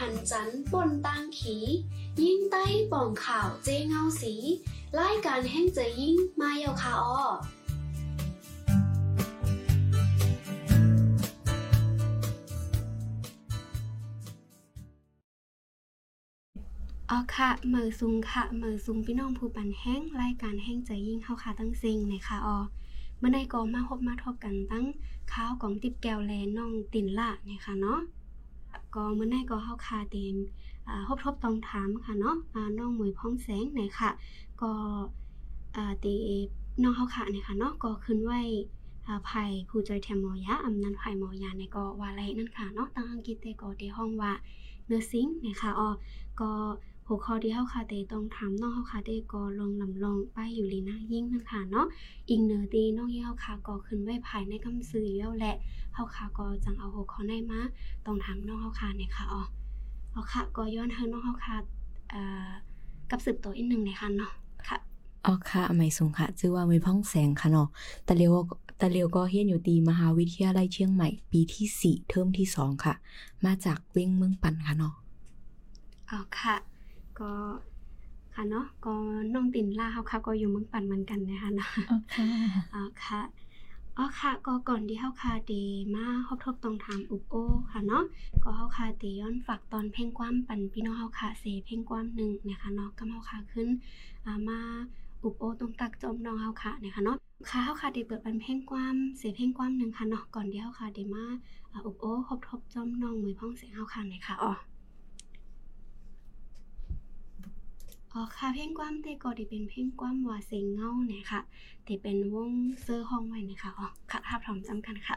หันจันปนตางขี ยิ่งใต้ป่องข่าวเจเงาสีรายการแห่งเจยิ่งมาเยาคาอออ๋อค่ะเหมอซุงค่ะเหมอซุงพี่น้องผู้ปันแห้งรายการแห้งใจยิ่งเข้าค่ะตั้งซิงนะคะอ๋อเมื่อในก็มาพบมาทบกันตั้งข้าวของติบแก้วแลน้องตินละนะคะเนาะ ก็เมื่อไงก็เข้าคาเต็มอ่าพบทบตองถามค่ะเนาะอ่าน้องหมวยพ้องแสงไหนค่ะ ก็อ่าตีน้องเข้าค่ะนะคะเนาะก็ขึ้นไว้อ่าไผ่ผู้จอยแถมหมอยาอำนันไผ่หมอยาในก็ว่าไรนั่นค่ะเนาะตั้งอังกฤษเตก็ได้ห้องว่าเนื้อซิงนะคะอ๋อก็ หัวข้อที่เฮาค่ะเตต้องถามน้องเฮาค่ะเตก็ลองลำลองไปอยู่ลีนะยิ่งนั่นค่ะเนาะอีกเนื้อตีน้องที่เฮาค่ะก็ขึ้นไว้ภายในคำสื่อแล้วแหละเฮาค่ะก็จังเอาหัวข้อในมาต้องถามน้องเฮาค่ะเนี่ยค่ะอ๋อเอาค่ะก็ย้อนให้น้องเฮาค่ะเอ่อกับสืบตัวอีกหนึ่งเลยค่ะเนาะค่ะอ๋อค่ะอไม่สูงค่ะชื่อว่ามีพ่องแสงค่ะเนาะตะเลียวตะเลียวก็เรียนอยู่ตีมหาวิทยาลัยเชียงใหม่ปีที่สี่เทอมที่สองค่ะ มาจากเว้งเมืองปันค่ะเนาะอ๋อค่ะ ก็ค่ะเนาะก็น้องตินล่าเฮาค่ะก็อยู่เมืองปันเหมือนกันนะคะเนาะอ๋อค่ะอ๋อค่ะอ๋อค่ะก็ก่อนที่เฮาคาเดมาฮอบทบต้องถามอุบโอค่ะเนาะก็เฮาคาเดย้อนฝากตอนเพลงความปันพี่น้องเฮาคาเซเพลงความหนึ่งนะคะเนาะก็เฮาคาขึ้นอ่ามาอุบโอตรงตักจอมน้องเฮาคานะคะเนาะค่ะเฮาคาเดเปิดปันเพลงความเซเพลงความหนึ่งค่ะเนาะก่อนที่เฮาคาเดมาอ่าอุบโอฮอบทบจอมน้องมือพ้องเสียงเฮาคาหน่อยค่ะอ๋อ อ๋อค่ะเพลงความเตก็ที่เป็นเพลงความว่าเซงเงาเนี่ยค่ะที่เป็นวงเซอร์ห้องไว้นะคะอ๋อค่ะภาพพร้อมจำกันค่ะ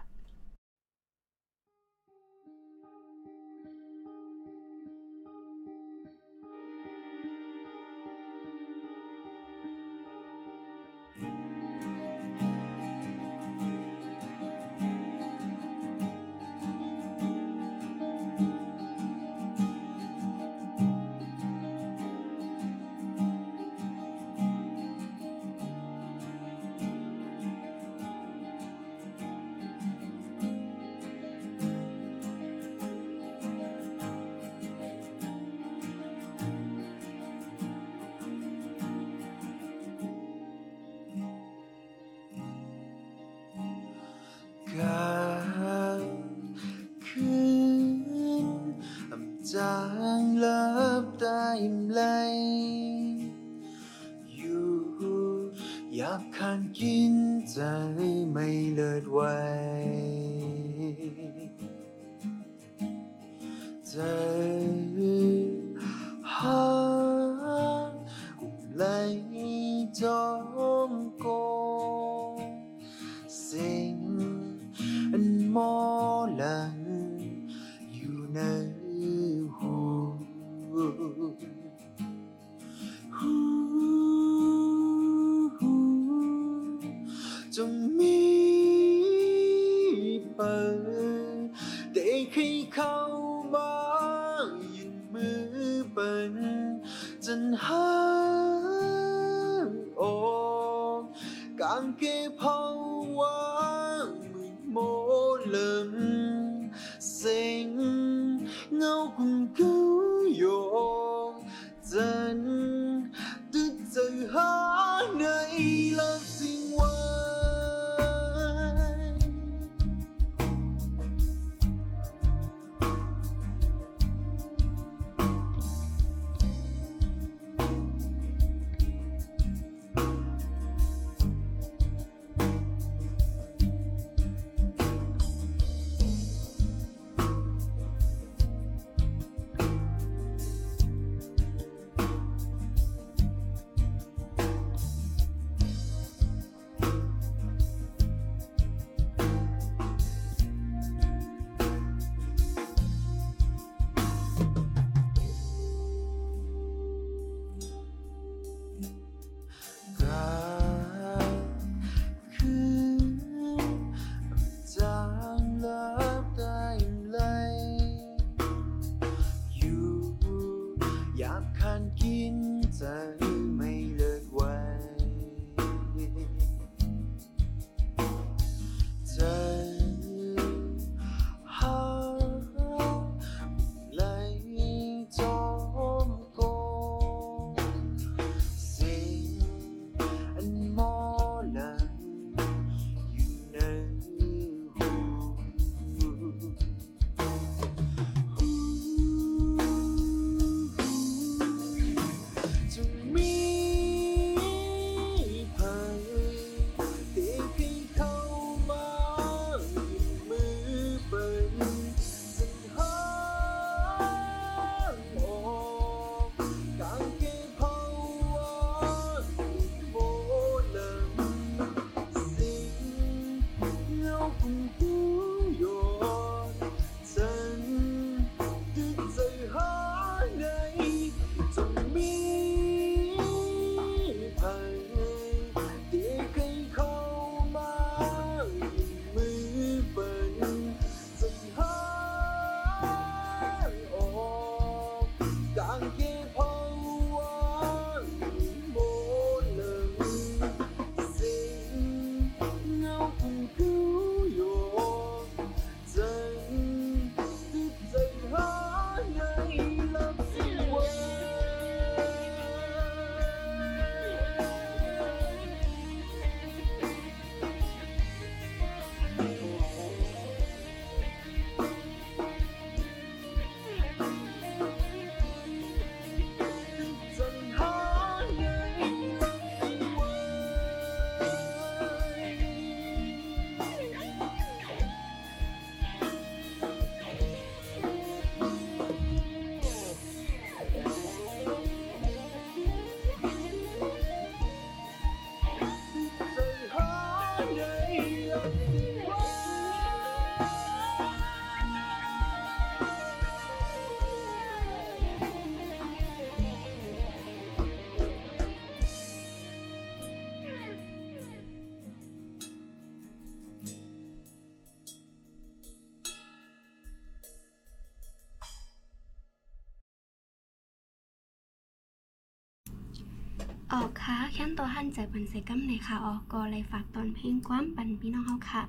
ออกค่ะแค่นตัวหันใจปันใส่กัมในค่ะ ออกก็เลยฝากตอนเพลงความปันพี่น้องเฮาค่ะ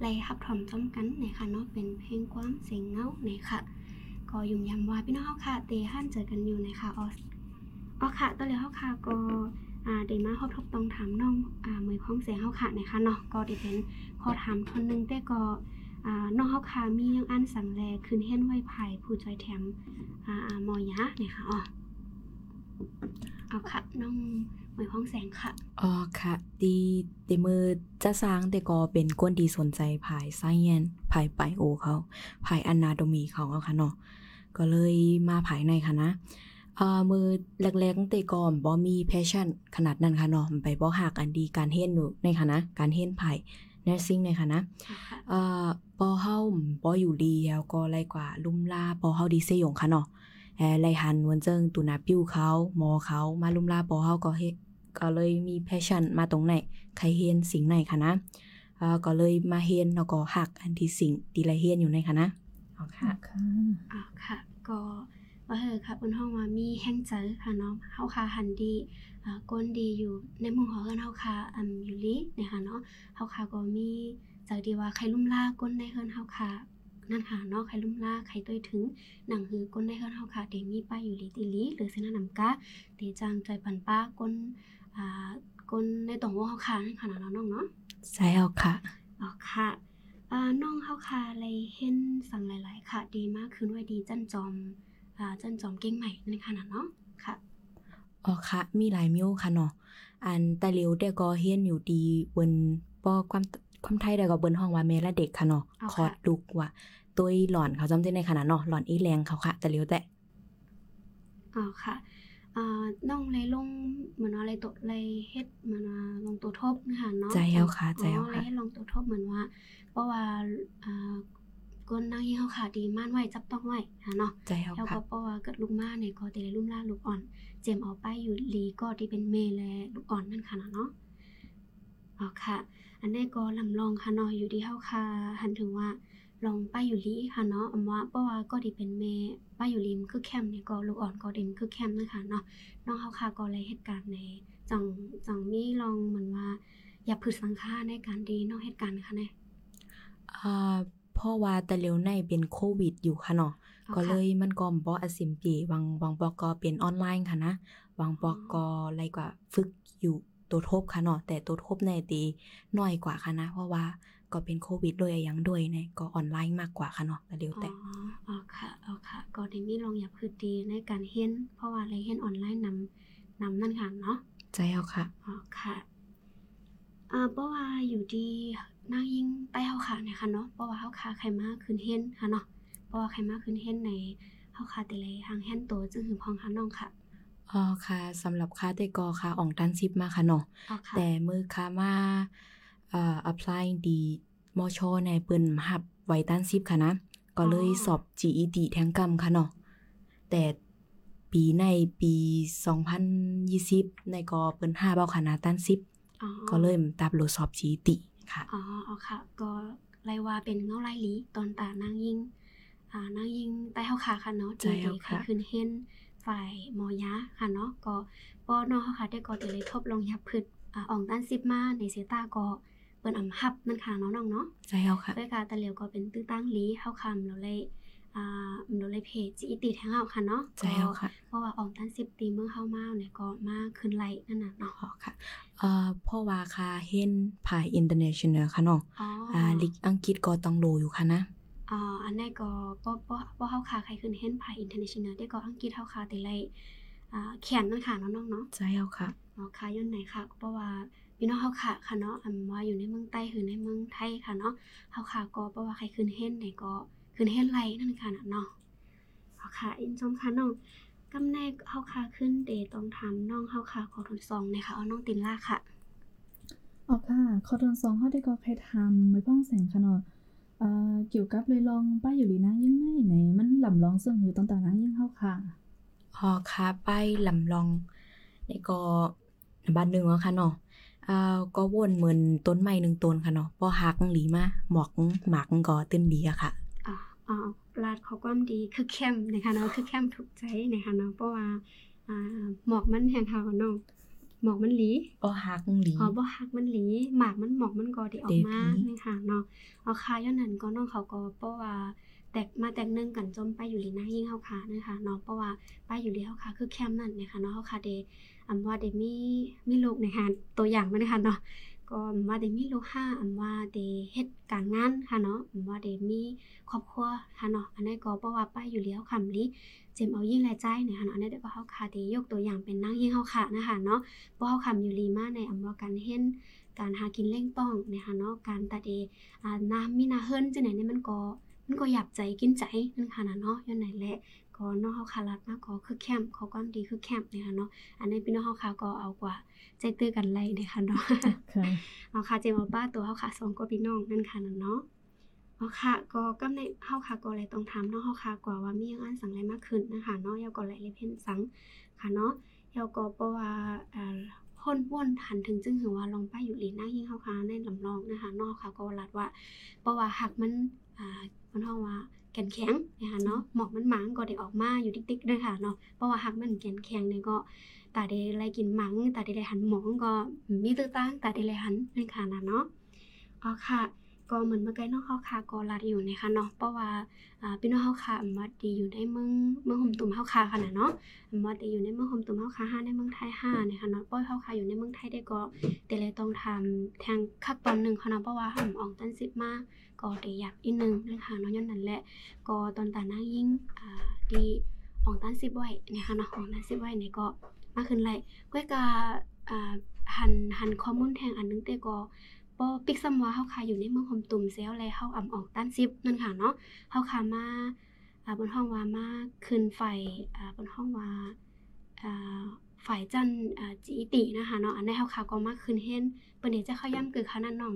เลยฮับถอมจ้อมกันในค่ะเนาะเป็นเพลงความเสียงเงาในค่ะ ก็ยุ่มยำว่าพี่น้องเฮาค่ะเตหันเจอกันอยู่ในค่ะออออค่ะตัวเลียวเฮาค่ะก็อ่าเดมาฮอบทบต้องถามน้องอ่ามือพ้องเสียงเฮาค่ะในค่ะเนาะก็ได้เป็นขอถามทนหนึงแต่ก็อ่าน้องเฮาค่ะมียังอันสั่งแลคืนเฮ็นไว้ไผ่ผู้จอยแถมอ่ามอยะในค่ะอ๋อ เอาค่ะน้องมือพ้องแสงค่ะอ๋อค่ะดีเดมือจะสร้างแต่ก็เป็นก้นดีสนใจภายไซเอนภายไบโอเขาภายอนาโดมีเขาเอาค่ะเนาะก็เลยมาภายในค่ะนะเอ่อมือแรกๆตั้งแต่ก่อนบ่มีแพชชั่นขนาดนั้นค่ะเนาะมันไปบ่หักอันดีการเฮ็ดอยู่ในค่ะนะการเฮ็ดภาย nursing ในค่ะนะค่ะเอ่อปอเฮาปออยู่ดีแล้วก็ไล่กว่าลุ่มลาปอเฮาดีเซยงค่ะเนาะ แอไล่หันวนเจิงตุนาปิ้วเขาหมอเขามาลุ่มลาปอเฮาก็เฮ็ดก็เลยมีแพชชั่นมาตรงไหนใครเฮียนสิ่งไหนค่ะนะเอ่อก็เลยมาเฮียนแล้วก็หักอันที่สิ่งที่ไลเฮียนอยู่ในค่ะนะเอาค่ะค่ะอ่าค่ะก็ว่าเฮอค่ะบนห้องว่ามีแห้งเจอค่ะเนาะเฮาค่ะหันดีอ่าก้นดีอยู่ในหมู่หอเฮือนเฮาค่ะอืมอยู่ลินะคะเนาะเฮาค่ะก็มีเจอดีว่าใครลุ่มล่าก้นในเฮือนเฮาค่ะ นั่นค่ะเนาะใครลุ่มล่าใครต้วยถึง หนังหือก้นในเฮือนเฮาค่ะเดมีป้ายอยู่ลิติลิหรือเสนานำกะเดจางใจปันป้าก้นอ่าก้นในตรงวงเฮาค่ะนั่นค่ะเนาะน้องๆเนาะใช่เอาค่ะอ๋อค่ะอ่าน้องเฮาค่ะเลยเห็นสั่งหลาย ๆ ค่ะ ดีมากคืนไว้ดีจันจอมอ่าจันจอมเก่งใหม่นั่นค่ะนะเนาะค่ะอ๋อค่ะมีหลายมิวค่ะเนาะอันแต่เร็วแต่ก็เฮียนอยู่ดีบนปอความ ความไทยได้ก็เบิ้นห้องว่าแม่และเด็กค่ะเนาะเอาค่ะคอร์ดลูกว่าตัวหลอนเขาจำได้ในขนาดเนาะหลอนอีแรงเขาค่ะ แต่เร็วแต่อ๋อค่ะอ่าน้องเลยลงเหมือนว่าอะไรตัวเลยเฮ็ดเหมือนว่าลงตัวทบนะคะเนาะใจเอาค่ะใจเอาอ๋อเลยค่ะเฮ็ดลงตัวทบเหมือนว่า เพราะว่าอ่าก้นนางยี่เฮาค่ะดีม่านไว้จับต้องไว้ค่ะเนาะใจเอาแล้วค่ะก็เพราะว่าเกิดลูกม้าเนี่ยก็แต่ละลุ่มล่าลูกอ่อน เจมเอาไปอยู่ลีก็ที่เป็นเมและลูกอ่อนนั่นค่ะเนาะอ๋อค่ะ อันนี้ก็ลำลองค่ะเนาะอยู่ที่เฮาค่ะหันถึงว่าลองป้าอยู่ลีค่ะเนาะอำว่าเพราะว่าก็ที่เป็นเมป้าอยู่ลีมนคือแคมเนี่ยก็ลูกอ่อนก็เด่นคือแคมนะคะเนาะน้องเฮาค่ะก็เลยเหตุการณ์ในจังจังมีลองเหมือนว่า อย่าพืชสังฆาในการดีเนอกเหตุการณ์ค่ะเนี่ยอ่าเพราะว่าแต่เร็วในเป็นโควิดอยู่ค่ะเนาะอ๋อก็ค่ะเลยมันก็บ่อาสิมปีบางบางปอกก็เป็นออนไลน์ค่ะนะบางปอกก็อะไรกว่าฝึกอยู่ ตัวทบค่ะเนาะแต่ตัวทบในตีน้อยกว่าค่ะนะ เพราะว่าก็เป็นโควิดด้วยอะหยังด้วยเนี่ยก็ออนไลน์มากกว่าค่ะเนาะแต่เร็วแต่อ๋ออ๋อค่ะอ๋อค่ะ ก็ได้มีลองอย่าพืชดีในการเห็นเพราะว่าอะไรเห็นออนไลน์นำนำนั่นค่ะเนาะใจเอาค่ะอ๋อค่ะอ่าเพราะว่าอยู่ดีนางยิงใต้เฮาขาเนี่ยค่ะเนาะเพราะว่าเฮาขาใครมาคืนเห็นค่ะเนาะเพราะว่าใครมาคืนเห็นในเฮาขาแต่เลยทางแห่นโตจึงหือพองค่ะน้องค่ะ อ๋อค่ะสำหรับค่าแต่ก็ค่ะอองตันซิปมาค่ะเนาะอ๋อค่ะแต่มือค่ามาเอ่อ apply ดีมอชอในเปิ้นหับไว้ตันซิปค่ะนะ ก็เลยสอบ GED แทงกรรมค่ะเนาะแต่ปีในปี 2020 ในก็เปิ้นหาเบาคณะตันซิปอ๋อก็เลยตับโหลดสอบ GED ค่ะอ๋ออ๋อค่ะ ก็ไลว่าเป็นเงาลายหลีตอนตานางยิงอ่านางยิงใต้เฮาขาค่ะเนาะใช่ที่แล้วใครค่ะคืนเห็น ฝ่ายหมอยะค่ะเนาะก็ปอน้องเฮาค่ะได้ก็แต่เลยทบลงยับพืชอ่าอองด้านซิปมาในเซตาก็เปิ้นอำหับนั่นค่ะเนาะน้องเนาะใช่แล้วค่ะด้วยการตะเหลียวก็เป็นตื้อตั้งลีเฮาคำเราเลยอ่าเราเลยเพจจีตีแทงเฮาค่ะเนาะใช่แล้วค่ะเพราะว่าออกด้านซิปตีเมืองเฮามาเนี่ยก็มาขึ้นไลน์นั่นน่ะเนาะอ๋อค่ะเอ่อเพราะว่าค่าเห็นภาย international ค่ะเนาะอ๋ออ่าลิกอังกฤษก็ต้องโลอยู่ค่ะนะ อ่าอันนี้ก็บ่บ่บ่เฮาคาใครขึ้นเห็นภายอินเตอร์เนชั่นแนลได้ก็อังกฤษเฮาคาแต่ไลน์อ่าเขียนนั่นค่ะเนาะน้องเนาะใช่แล้วค่ะอ๋อค่ะย้อนไหนค่ะเพราะว่าพี่น้องเฮาค่ะค่ะเนาะอันว่าอยู่ในเมืองใต้หรือในเมืองไทยค่ะเนาะเฮาค่ะก็เพราะว่าใครขึ้นเห็นไหนก็ขึ้นเห็นไลน์นั่นค่ะน่ะเนาะอ๋อค่ะอินชมค่ะน้องกำแนกเฮาค่ะขึ้นเดต้องถามน้องเฮาค่ะขอทดสองหนะคะเอาน้องตินล่าค่ะออกค่ะคอทนสองเขาได้ก็ใครทำไม่พ้องแสงค่ะเนาะเอ่อเกี่ยวกับเลยลองป้าอยู่หลีนางยิ่งไงไหนมันลำลองเสื่องหือตอนตานางยิ่งเข้าค่ะพอค่ะไปลำลองนี่ก็บ้านหนึ่งแล้วค่ะเนาะอ่าก็วนเหมือนต้นไม้หนึ่งต้นค่ะเนาะพอหักหลีมาหมอกหมากก็ตื้นดีอะค่ะอ่าอ่าลาดขอความดีคือเข้มนะคะเนาะคือเข้มถูกใจนะคะเนาะเพราะว่าอ่าหมอกมันแห่งเฮาเนาะ หมอกมันหลีบ่ฮักหลีอ๋อบ่ฮักมันหลีหมากมันหมอกมันก็ได้ออกมาเดพีนี่ค่ะเนาะเอาค่ะย้อนนั้นก็น้องเขาก็เพราะว่าแตกมาแตกหนึงกันจมไปอยู่ลีหน้ายิ่งเฮาค่ะนะคะเนาะเพราะว่าไปอยู่ลีเฮาค่ะคือแคมป์นั่นนะคะเนาะเฮาค่ะเดอำว่าเดมีมีลูกนะคะตัวอย่างมานะคะเนาะ ก็ว่าเดมีลูกห้าอำว่าเดเฮ็ดการงานค่ะเนาะอำว่าเดมีครอบครัวค่ะเนาะอันนี้ก็เพราะว่าไปอยู่แลีเฮาคำลีเจมเอายิ่งรายจ่ายนะคะเนาะอันนี้เด็ก็เฮาค่ะเดยกตัวอย่างเป็นนางยิ่งเฮาค่ะนะคะเนาะเพราะเขาคำอยู่ลีมาในอำว่าการเห็นการหากินเล่งป้องนะคะเนาะการตัดเออ่าน้ำมีนาเฮิรนจังไหนเนี่ยมันก็มันก็หยับใจกินใจนั่นค่ะนะเนาะย้อนไหนแหละ ก็เนาะเฮาคารัดมากก็คือแคมป์เขาก้อนดีคือแคมป์นะคะเนาะอันนี้พี่น้องเฮาค่ะก็เอากว่าใจตื้อกันไล่นะคะเนาะค่ะเอาค่ะเจมาบ้าตัวเฮาค่ะสองก็พี่น้องนั่นค่ะนะเนาะเอาค่ะก็กำในเฮาค่ะก็เลยต้องถามเนาะเฮาค่ะกว่าว่ามีหยังอันสังไรมากขึ้นนะคะเนาะยาวก็เลยเลยเพ่นสังค่ะเนาะยาวก็เพราะว่าอ่าพ่นว่นหันถึงจึงหือว่าลองไปอยู่หลีหน้ายิ่งเฮาค่ะในลำลองนะคะเนาะค่ะก็ลัดว่าเพราะว่าหักมันอ่ามันเฮาว่า แก่นแข็งนะคะเนาะหมอกมันหมางก็ได้ออกมาอยู่ติ๊กๆด้วยค่ะเนาะเพราะว่าหักมันแก่นแข็งเนี่ยก็ตาเดไลกินหมังตาเดไลหันหมองก็มีตื้อตั้งตาเดไลหันนั่นค่ะนะเนาะอ๋อค่ะก็เหมือนเมื่อกี้น้องเขาค่ะก็รัดอยู่นะคะเนาะเพราะว่าอ่าพี่น้องเขาค่ะอำมาดีอยู่ในเมืองเมืองห่มตุ่มเขาค่ะขนาดเนาะอำมาดีอยู่ในเมืองห่มตุ่มเขาค่ะห้าในเมืองไทยห้านะคะเนาะป้อยเขาค่ะอยู่ในเมืองไทยได้ก็แต่เลยต้องทำทางคักตอนหนึ่งค่ะเนาะเพราะว่าห่มออกตันสิบมา ก็ได้อยากอีกหนึ่งนะคะเนาะย้อนนั้นแหละก็ตอนตาหน้ายิ่งอ่าดีออกตันสิบไว้นะคะเนาะออกตันสิบไว้เนี่ยก็มากขึ้นไล่ก้อยกาอ่าหันหันข้อมูลแทงอันนึงแต่ก็บ่ปิกซ้ำว่าเฮาค่ะอยู่ในเมืองหอมตุ่มเซลแล้วเฮาอ่ำออกต้านซิบนั่นค่ะเนาะเฮาค่ะมาอ่าบนห้องว่ามาขึ้นไฟอ่าบนห้องว่าอ่าฝ่ายจันอ่าจีตินะคะเนาะอันนี้เฮาค่ะก็มาขึ้นเฮ็นเปิ้นเดี๋ยวจะเข้าย่ำคือค่ะนั่นน้อง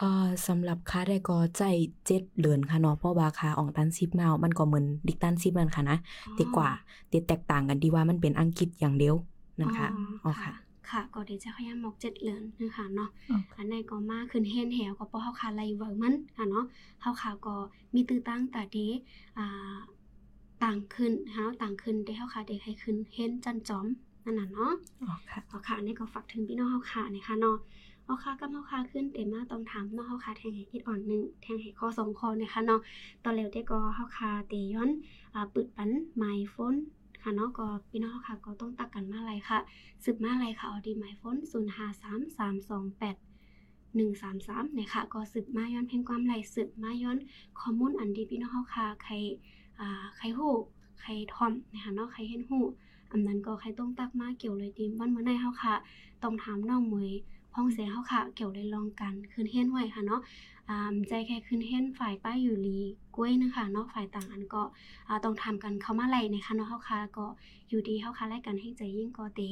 เอ่อสำหรับค่าได้ก็ใจเจ็ดเดือนค่ะเนาะเพราะว่าค่าออกตันซิปมา มันก็เหมือนดิกตันซิปนั่นค่ะนะแต่กว่าแต่แตกต่างกันที่ว่ามันเป็นอังกฤษอย่างเดียวนั่นค่ะอ๋อค่ะ ค่ะก็เดี๋ยวจะเข้าย่ำหมอกเจ็ดเหลือนนะคะเนาะอ๋ออันในก็มาขึ้นเฮนแหวก็เพราะเฮาขาไลเวิร์กมันค่ะเนาะเฮาขาก็มีตื้อตั้งแต่เดอ่าต่างขึ้นเฮาต่างขึ้นได้เฮาขาเด็กให้ขึ้นเฮนจันจอมนั่นน่ะเนาะอ๋อค่ะเอาค่ะอันนี้ก็ฝากถึงพี่น้องเฮาขานะคะเนาะ เอาค่ะกับเฮาขาขึ้นเต็มมาต้องถามน้องเฮาขาแทงให้อีกอ่อนหนึงแทงให้ข้อสองข้อนะคะเนาะตอนเร็วได้ก็เฮาขาเตย้อนอ่าปึดปันไมโฟนค่ะเนาะก็พี่น้องเฮาก็ต้องตักกันมาอะไรค่ะสืบมาอะไรค่ะออดีหมายฟ้น0 5 3 3 2 8 1 3 3เนี่ยค่ะก็สืบมาย้อนเพลงความไหลสืบมาย้อนข้อมูลอันดีพี่น้องเฮาค่ะใครอ่าใครฮู้ใครทอมนะคะเนาะใครเห็นฮู้อันนั้นก็ใครต้องตักมาเกี่ยวเลยทีวันเมื่อไหร่เฮาค่ะต้องถามน้องมวย พ้องเสียเฮาค่ะ เกี่ยวเลยลองกันคืนเฮียนไว้ค่ะเนาะอ่าใจแค่คืนเฮียนฝ่ายป้ายอยู่ลีกล้วยนะคะเนาะฝ่ายต่างอันก็อ่าต้องทำกันเข้ามาไล่นะคะเนาะเฮาค่ะก็อยู่ดีเฮาค่ะไล่กันให้ใจยิ่งก็ตี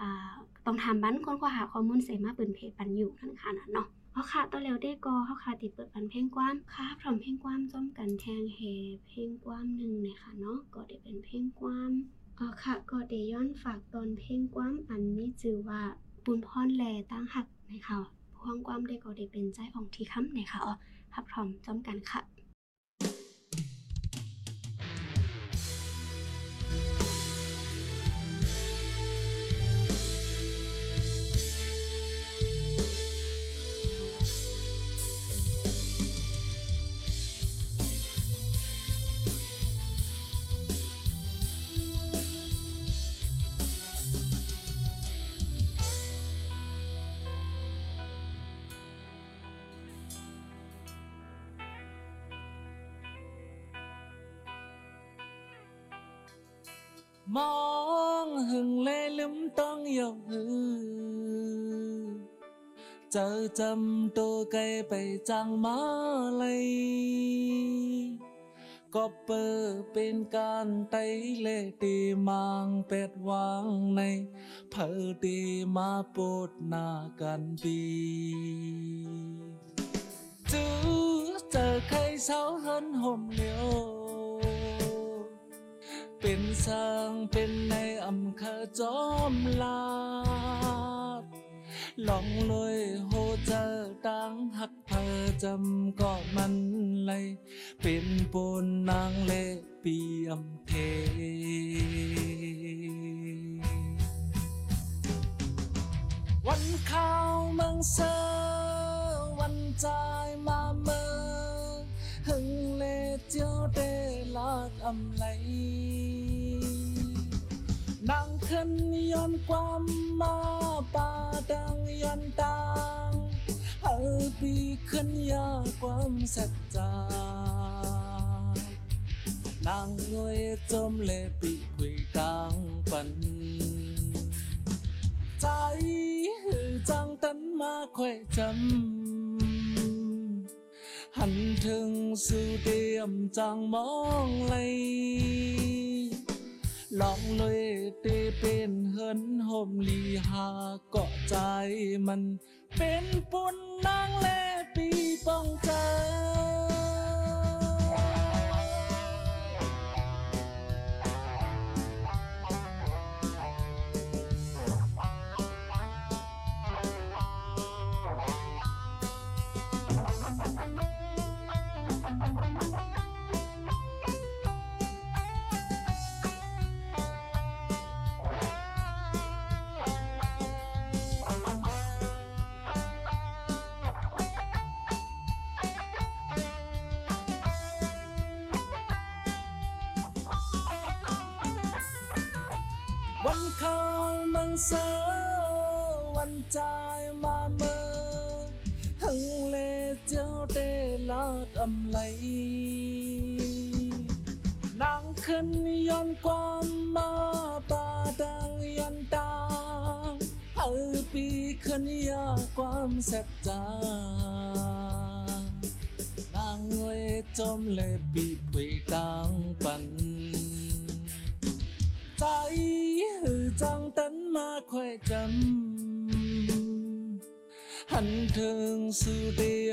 อ่าต้องทำบันคนก็หาข้อมูลเสมาปินเพจปันอยู่นั่นค่ะเนาะเพราค่ะตัวเร็วได้ก็เขาค่ะติดเปิดปันเพลงกว้ามค่ะพร้อมเพลงกว้ามจ้อมกันแทงเฮเพลงกว้ามหนึ่งเนี่ยค่ะเนาะก็ได้เป็นเพลงกว้ามอ๋อค่ะก็ได้ย้อนฝากตอนเพลงกว้ามอันนี้จือว่า ปูนพรแลตั้งหักนะคะพวงกว้ามได้ก็ได้เป็นใจของที่ค้ำนะคะอ๋อพับพร้อมจอมกันค่ะ จำตัวไกลไปจังมาเลยก็เปิดเป็นการไตเลตีมางเป็ดวางในเพอตีมาปวดหน้ากันปีจูเจอใครเช้าเฮินห่มเหลียวเป็นสร้างเป็นในอำเภอจอมลา ดลองลอยโหเจอตังหักเพอจำก็มันเลยเป็นปูนนางเลเปียมเทวันข้าวมืองเซอวันจายมาเมืองหึงเลเจียวเดลาดอำไหล นางขึ้นย้อนความมาป่าดังย้อนดังเฮาปีขึ้นยาความสัจ จานาเกาะใจมเลปีคุยกลาาดอำไหลนางขึ้นย้อนความมาป่าดังย้อนดางเฮาปีขึ้น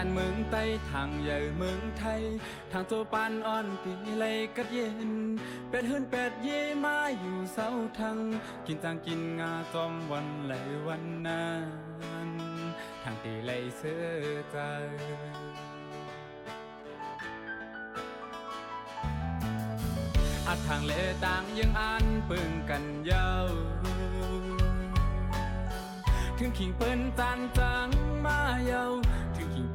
ยานเมืองใต้ทางใหญ่เมืองไทย ทางตัวปานอ่อนปีไหลกัดเย็น เป็ดหืนเป็ดเย่มาอยู่เสาทางกินจางกินงาจอมวันไหลวันนานทางตีไหลเสือใจอาทางเลต่างยังอ่านปึงกันยาวถึงขิงเปิ้นจานจังมาเยา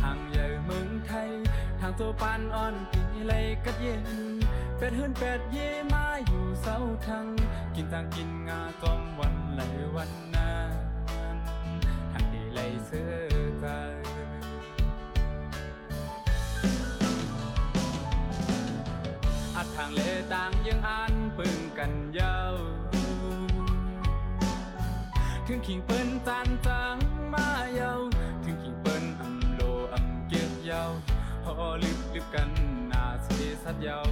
ทางใหญ่เมืองไทย ทางโซปานอ่อนกินอะไรกัดเย็น เป็ดหืนเป็ดเย่มาอยู่เสาทางกินทางกินงาต้มวันไหลวันนานทางที่ไหลเสื้อใจอัดทางเลต่างยังอ่านปึงกันยาวถึงขิงเปิ้นจันจ้า 七幺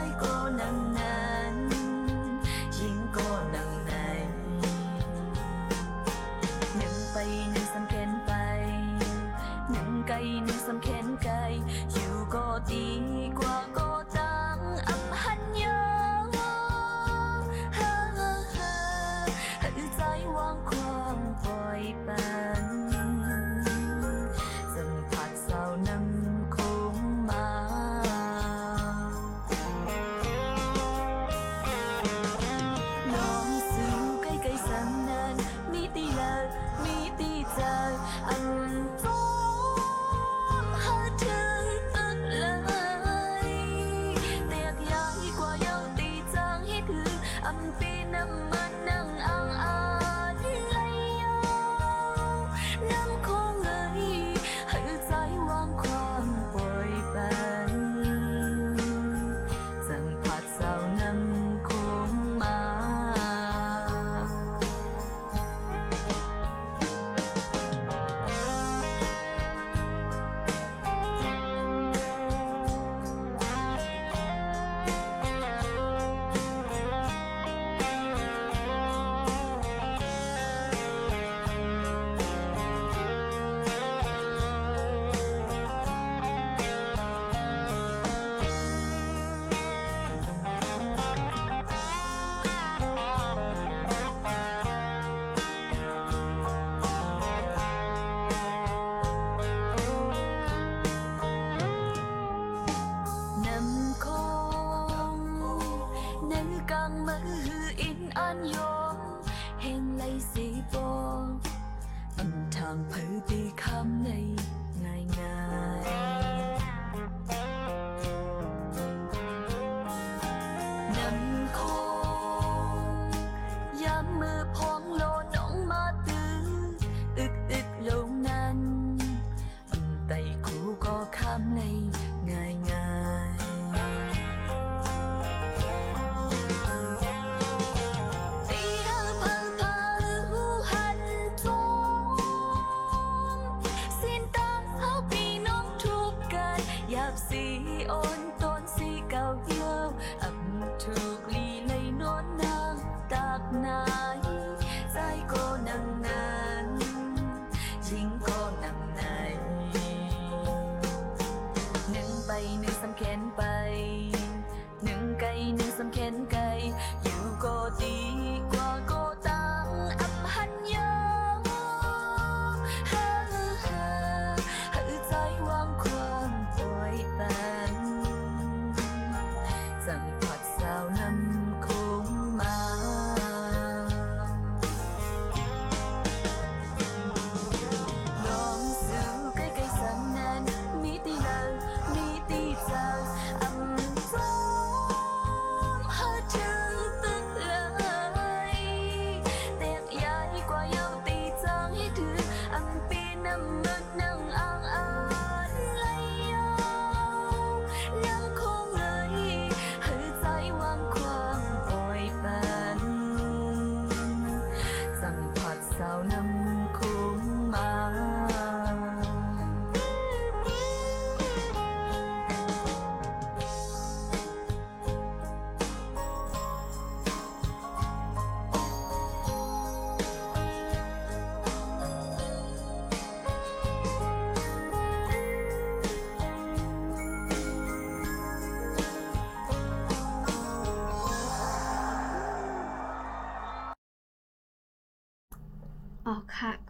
最高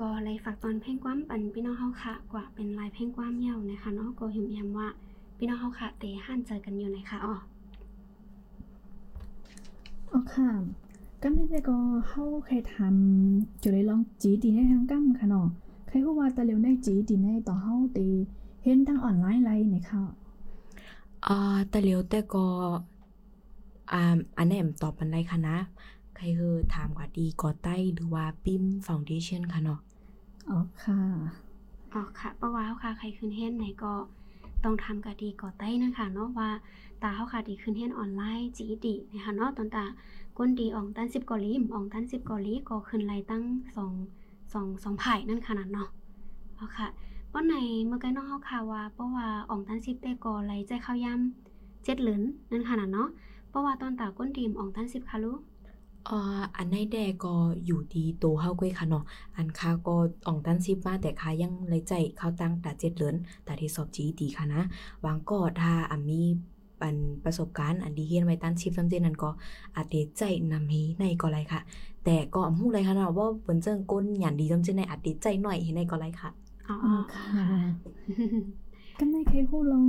กค่ะก็เลยฝากตอนเพลงความปันพี่น้องเฮาค่ะกว่าเป็นลายเพลงความยาวนะคะเนาะก็หิมแอมว่าพี่น้องเฮาค่ะเตหันเจอกันอยู่ไหนคะอ๋ออ๋อค่ะก็ไม่ได้ก็เฮาเคยทำจุดเลยลองจีดีในทางกั้มค่ะเนาะใครฮู้ว่าตะเลียวในจีดีในต่อเฮาเตเห็นทางออนไลน์ไรในค่ะอ่าแต่เลียวแต่ก็อ่าอันนี้แอมตอบปันไดค่ะนะใครคือถามกว่าดีกอใต้หรือว่าปิมฟ u วเดชั่นค่ะเนาะ อ๋อค่ะอ๋อค่ะเพราะว่าเฮาค่ะ ใครขึ้นเฮ็ดไหนก็ต้องทำกะดีก่อใต้นะคะเนาะว่าตาเฮาค่ะดีขึ้นเฮ็ดออนไลน์จีดีนะคะเนาะตอนตาก้นดีอองตัน10กอลีมอองตัน10กอลีก็ขึ้นไลตั้ง2 2 2ไผ่นั่นขนาดเนาะเอค่ะป้อนในเมื่อกี้น้องเฮาค่ะว่าเพราะว่าอองตัน10แต่ก็ไลใจเข้าย่ำเจ็ดเหลืนนั่นขนาดเนาะเพราะว่าตอนตาก้นดีมอองตัน10ค่ะลูก อ่าอันในแดก็อยู่ดีโตเฮาก้วยค่ะเนาะอันค่าก็อ่องตันซิบมาแต่ค่ายังเลยใจเข้าตั้งแต่เจ็ดเหรินแต่ที่สอบจีดีค่ะนะวางก็ถ้าอันมีอันประสบการณ์อันดีเฮียนไว้ตันชิปซ้ำเจนนั้นก็อาจเดใจนำฮีในก็ไรค่ะ แต่ก็อำฮู้เลยค่ะเนาะว่าเปิ้นเจิงก้นหยันดีซ้ำเจนในอาจเดใจหน่อยให้ในก็ไรค่ะอ๋ออ๋อค่ะก็ในใครฮู้ลอง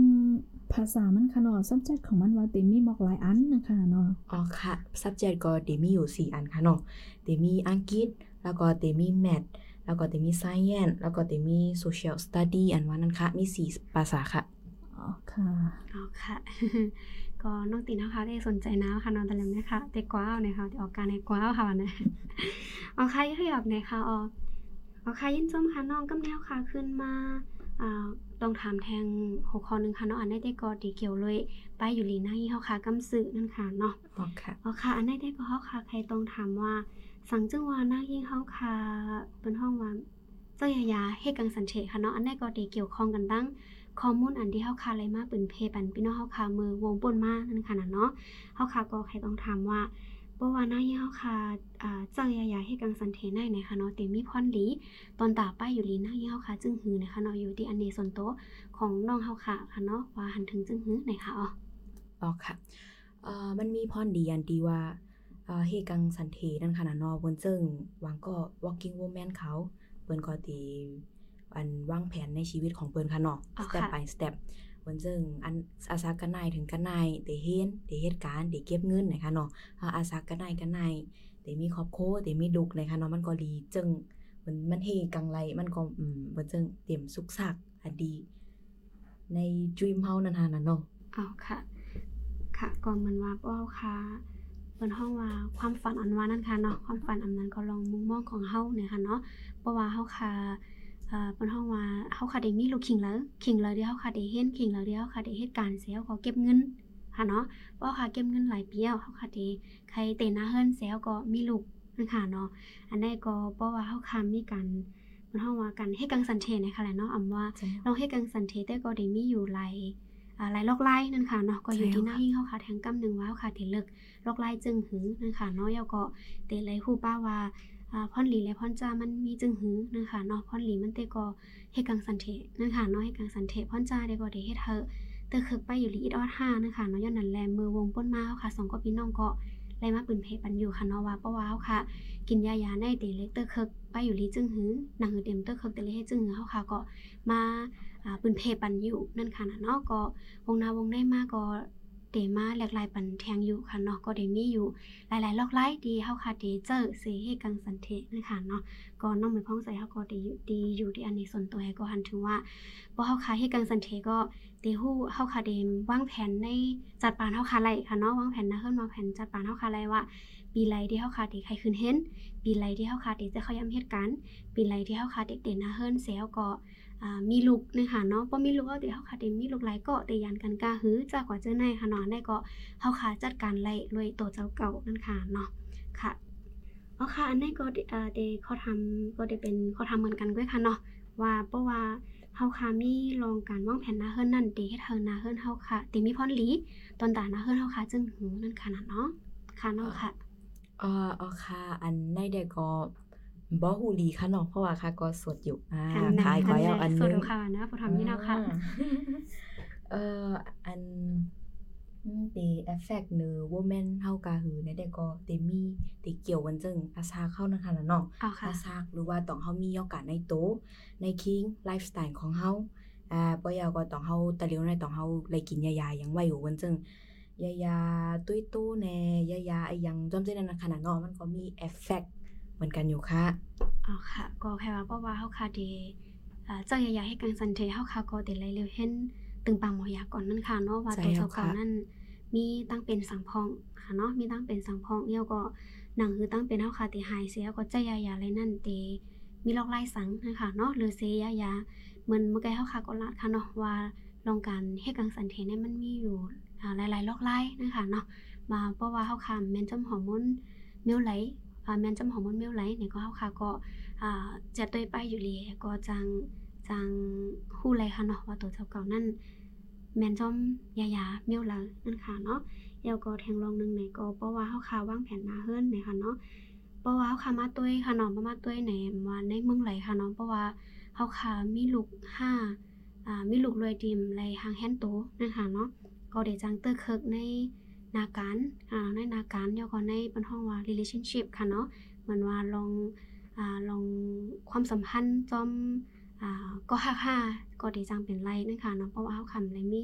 ภาษามันค่ะเนาะ subject ของมันว่าเตมมีบอกหลายอันนะคะเนาะ อ๋อค่ะ subject ก็เดมีอยู่ 4 อันค่ะเนาะเดมีอังกฤษ แล้วก็เดมี math แล้วก็เดมี science แล้วก็เดมี social study อันว่านั้นค่ะ มี 4 ภาษาค่ะ อ๋อค่ะ อ๋อค่ะ ก็น้องตีนะคะได้สนใจนะค่ะนอนตะลึงนะคะแต่กว้าวนะคะแต่ออกการในกว้าวค่ะวันนะเอาค่ะขยับนอยค่ะอ๋อเอาค่ะยินจมค่ะน้องกำแนวค่ะขึ้นมาอ่า ต้องถามแทงหัวข้อหนึ่งค่ะน้องอันได้ได้ก็ดีเกี่ยวเลยไปอยู่ลีหน้ายี่เฮาค่ะกำสือนั่นค่ะเนาะอ๋อค่ะเอาค่ะ อันได้ได้ก็เฮาค่ะใครต้องถามว่า สังจังหวาหน้ายิ่งเฮาค่ะเป็นห้องว่าเจ้ายายาเฮกังสันเฉค่ะเนาะอันได้ก็ได้เกี่ยวข้องกันตั้งข้อมูลอันที่เฮาค่ะเลยมาเป็นเพปันพี่น้องเฮาค่ะมือวงปนมานั่นค่ะนะเนาะเฮาค่ะก็ใครต้องถามว่าบ่ว่าหน้ายิ่งเฮาค่ะ อ่าเจ้ายายาเฮกังสันเทไหนไหนค่ะเนาะเต็มมีพรดีตอนตาป้ายอยู่ลีหน้ายิ่งเฮาค่ะ จึงหือนะคะเนาะอยู่ที่อันเนส่วนโตวของน้องเฮาค่ะค่ะเนาะว่าหันถึงจึงหือไหนค่ะอ๋ออ๋อค่ะเอ่อมันมีพรดีอันดีว่าเอ่อเฮกังสันเทนั่นค่ะนะเนาะเพิ่นเจิงวางก็ working woman เขาเพิ่นก็ตีอันวางแผนในชีวิตของเพิ่นค่ะเนาะอ๋อ step ค่ะ by step เพิ่นเจิงอันอาสากันนายถึงกันนายได้เฮ็ดได้เฮ็ดการได้เก็บเงินนะคะเนาะถ้าอาสากันนายกันนาย ได้มีครอบครัวได้มีลูกนะคะเนาะมันก็ดีจึงมันมันเฮกังไรมันก็อืมเพิ่นเจิงเตรียมสุขสักอันดี ใน dream เฮานั่นน่ะนะเนาะอ๋อค่ะ ค่ะก็เหมือนว่าเป้าค่ะเป็นห้องว่าความฝันอันว่านั่นค่ะเนาะความฝันอันนั้นก็ลองมุมมองของเฮาเนี่ยค่ะเนาะเพราะว่าเฮาค่ะอ่าเปิ้นฮ้องว่าเฮาค่ะได้มีลูกขิงแล้วขิงแล้วที่เฮาค่ะได้เฮ็ดขิงแล้วที่เฮาค่ะได้เฮ็ดการเสียก็เก็บเงิน ค่ะเนาะเพราะค่ะเก็บเงินหลายปีแล้วเฮาค่ะได้ใครเตนาเฮิรนเสียก็มีลูกนั่นค่ะเนาะอันนี้ก็เพราะว่าเฮาค่ะมีการเปิ้นฮ้องว่าการเฮ็ดกังสันเทนะคะแหละเนาะอำว่าลองเฮ็ดกังสันเทแต่ก็ได้มีอยู่หลายอ่าหลายลอกไล่นั่นค่ะเนาะก็อยู่ที่หน้าหิ้งเฮาค่ะแทงกำหนึงว่าเฮาค่ะที่เลิกลอกไล่จึงหือนั่นค่ะเนาะแล้วก็เตเลยฮู้ป้าว่าอ่าพรหลีและพรจ้ามันมีจึงหือนั่นค่ะเนาะพรหลีมันเตก็เฮ็ดกังสันเทนั่นค่ะเนาะเฮ็ดกังสันเทพรจ้าได้ก็ได้เฮ็ดเฮอ เตอคึกไปอยู่ลีอีดออด5นั่นค่ะเนาะย้อนนั้นแลมือวงป้นมาเฮาค่ะสองก็พี่น้องก็ไล่มาปืนเพปันอยู่ค่ะเนาะว่าเพราะว่าเฮาค่ะ กินยายาในเตเล็กเตอคึกไปอยู่ลีจึงหือหนังหือเต็มเตอคึกเตเลยเฮ็ดจึงหือเฮาค่ะก็มาปืนเพปันอยู่นั่นค่ะนะเนาะก็วงนาวงได้มากก็เดมาหลกลายปันแทงอยู่ค่ะเนาะก็ได้มีอยู่หลายๆลอกไล่ดีเฮาค่ะเดเจอเสเฮกังสันเทนั่นค่ะเนาะ ก็น้องไม่พ้องใส่เฮาก็ดีดีอยู่ที่อันนี้ส่วนตัวก็หันถึงว่าบ่เฮาค่ะเฮกังสันเทก็เดฮู้เฮาค่ะเดมวางแผนในจัดปานเฮาค่ะไล่ค่ะเนาะวางแผนนะเฮิรนวางแผนจัดปานเฮาค่ะไล่ว่าปีไรที่เฮาค่ะเดใครขึ้นเห็น ปีไรที่เฮาค่ะเดจะเข้าย่ำเหตุการณ์ปีไรที่เฮาค่ะเด็กเด่นนะเฮิรนเสียก็มีลูกนะคะเนาะบ่มีลูกเอาเดี๋ยวเฮาค่ะได้มีลูกหลายก็ได้ยันกันกาหือจากกว่าเจ้าในค่ะเนาะได้ก็เฮาค่ะจัดการไล่รวยตัวเจ้าเก่านั่นค่ะเนาะค่ะ เอาค่ะ อันนี้ก็ได้เอ่อได้เขาทำก็ได้เป็นเขาทำเหมือนกันด้วยค่ะเนาะว่าเพราะว่าเฮาค่ะมีลองการวางแผนหน้าเฮิรนนั่นเดเฮ็ดเฮิรนหน้าเฮิรนเฮาค่ะติมีพรหลีตอนตาหน้าเฮิรนเฮาค่ะจึงหูนั่นค่ะนะเนาะค่ะเนาะค่ะเอ่อเอาค่ะ อันในเด็กก็บ่ฮู้ดีค่ะเนาะเพราะว่าค่ะก็สดอยู่อ่าอันนั้นขายขอเอาอันหส่วนึนงค่ะนะผู้ทำนี่เนาะค่ะเอ่ออันอืม ตีเอฟเฟกต์หรือว่าแม่นเฮากาหือในเด็กก็เตมีติเกี่ยวกันจึงอาซาเข้านะคะนะเนาะเอาค่ะอาซากหรือว่าต้องเฮามีโอกาสในโตะในคิงไลฟ์สไตล์ของเฮาอ่าบ่อยาวก็ต้องเฮาตะเลียวในต้องเฮาเลยกินยาๆอย่างไว้อยู่กันจึงยายาตุ้ยตู้แน่ยายาไอ้หยังจอมเจนั้นนะขนาดเนาะมันก็มีเอฟเฟกต์เหมือนกันอยู่ค่ะอ๋อค่ะ ก็แค่ว่าเพราะว่าเฮาค่ะเดอ่าเจ้าใหญ่ๆให้กังสันเทเฮาค่ะก็เดไลเร็วเห็น ตึงปังหมอยาก่อนนั่นค่ะเนาะว่าใช่ตัวแล้เจ้าวเก่าค่ะนั่นมีตั้งเป็นสังพองค่ะเนาะมีตั้งเป็นสังพองเอี่ยวก็หนังคือตั้งเป็นเฮาค่ะเตหายเสียก็เจ้าใหญ่ๆเลยนั่นเตมีลอกไล่สังนะคะเนาะหรือเซยายาเหมือนเมื่อกี้เฮาค่ะก็ลาดค่ะเนาะว่าลองการให้กังสันเทเนี่ยมันมีอยู่อ่าหลายๆลอกไล่นะคะเนาะมาเพราะว่าเฮาค่ะแม่นจำฮอร์โมนเมลไหลอ่าแม่นจำฮอร์โมนเมลไหลเนี่ยก็เฮาค่ะก็อ่าจะตัวไปอยู่ลีก็จัง จังฮู้เลยค่ะเนาะว่าตัวเจ้าเก่านั่นแมนจอมยายาเมียวหลังนั่นค่ะเนาะแล้วก็แทงลองหนึงไหนก็เพราะว่าเฮาคาวางแผนมาเฮิรนเนี่ค่ะเนาะเพราะว่าเฮาคามาตุ้ยค่ะเนาะบ่มาตุ้ยในว่าในเมืองไหลค่ะเนาะเพราะว่าเฮาคามีลูกห้าอ่ามีลูกรวยดิมไหลหางแฮนโตนะคะเนาะก็ได้จังเตอร์เคิร์กในนาการอ่าในนาการแล้วก็ในเป็นห้องว่า relationship ค่ะเนาะเหมือนว่าลองอ่าลองความสัมพันธ์จอม ก็ฮักฮ่าก็ดีจังเป็นไรนั่นค่ะเนาะเพราะว่าเฮาคำเลยมี